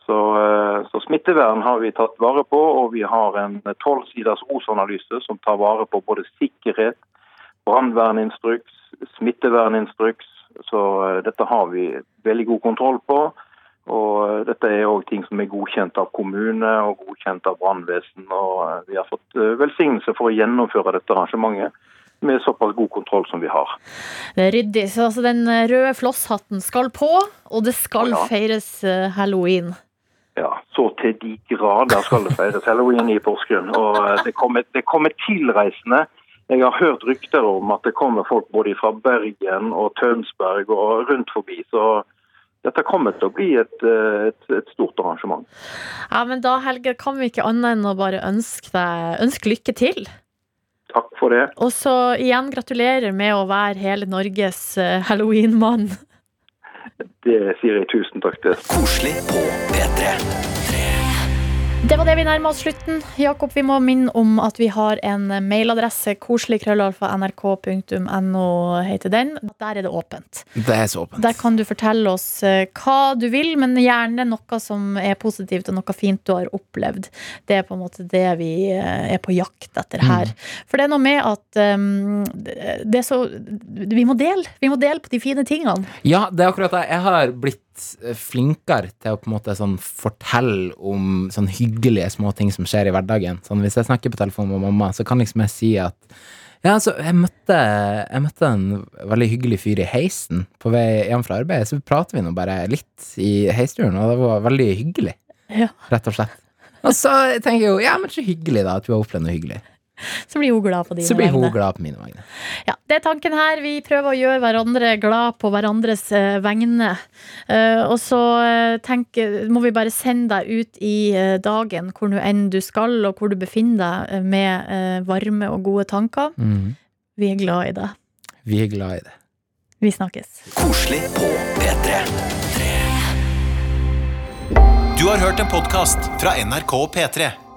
Så, eh, så smittevern har vi tatt vare på, og vi har en tolv siders ROS-analyse som tar vare på både sikkerhet, brannverninstruks, smitteverninstruks. Så eh, dette har vi veldig god kontroll på. Og eh, dette er òg ting som er godkjent av kommune og godkjent av brannvesen. Og vi har fått velsignelse for å gjennomføre dette arrangementet med såpass god kontroll som vi har. Det er ryddig. Så altså, den røde flosshatten skal på, og det skal ja. feires halloween. Ja, så til de grader skal det feires halloween i Porsgrunn. Og eh, det kommer, det kommer tilreisende. Jeg har hørt rykter om at det kommer folk både fra Bergen og Tønsberg og rundt forbi. Så dette kommer til å bli et, eh, et, et stort arrangement. Ja, men da, Helge, kan vi ikke annet enn å bare ønske deg ønske lykke til. Takk for det. Og så igjen gratulerer med å være hele Norges eh, halloweenmann. Det sier jeg tusen takk til. Koselig på P3. Det var det vi nærmer oss slutten. Jakob, vi må minne om at vi har en mailadresse. Koseligkrøllalfa.nrk.no heter den. Der er det åpent. Det er så åpent. Der kan du fortelle oss eh, hva du vil, men gjerne noe som er positivt og noe fint du har opplevd. Det er på en måte det vi eh, er på jakt etter her. For det er noe med at um, det er så Vi må dele. Vi må dele på de fine tingene. Ja, det er akkurat det. Jeg har blitt flinkere til å på en måte sånn fortelle om sånn hyggelige småting som skjer i hverdagen. Sånn, hvis jeg snakker på telefon med mamma, så kan liksom jeg si at ja, altså, jeg møtte, jeg møtte en veldig hyggelig fyr i heisen på vei hjem fra arbeid. Så prater vi nå bare litt i heisturen, og det var veldig hyggelig, Ja. rett og slett. Og så tenker jeg jo, ja, men så hyggelig da, at du har opplevd noe hyggelig. Så blir hun glad på dine Så blir hun vegne. glad på mine vegne. Ja, det er tanken her. Vi prøver å gjøre hverandre glad på hverandres eh, vegne. Eh, og så tenk, må vi bare sende deg ut i eh, dagen, hvor nå enn du skal, og hvor du befinner deg, eh, med eh, varme og gode tanker. Mm. Vi er glad i deg. Vi er glad i det. Vi snakkes. Koselig på P3. Du har hørt en podkast fra NRK og P3.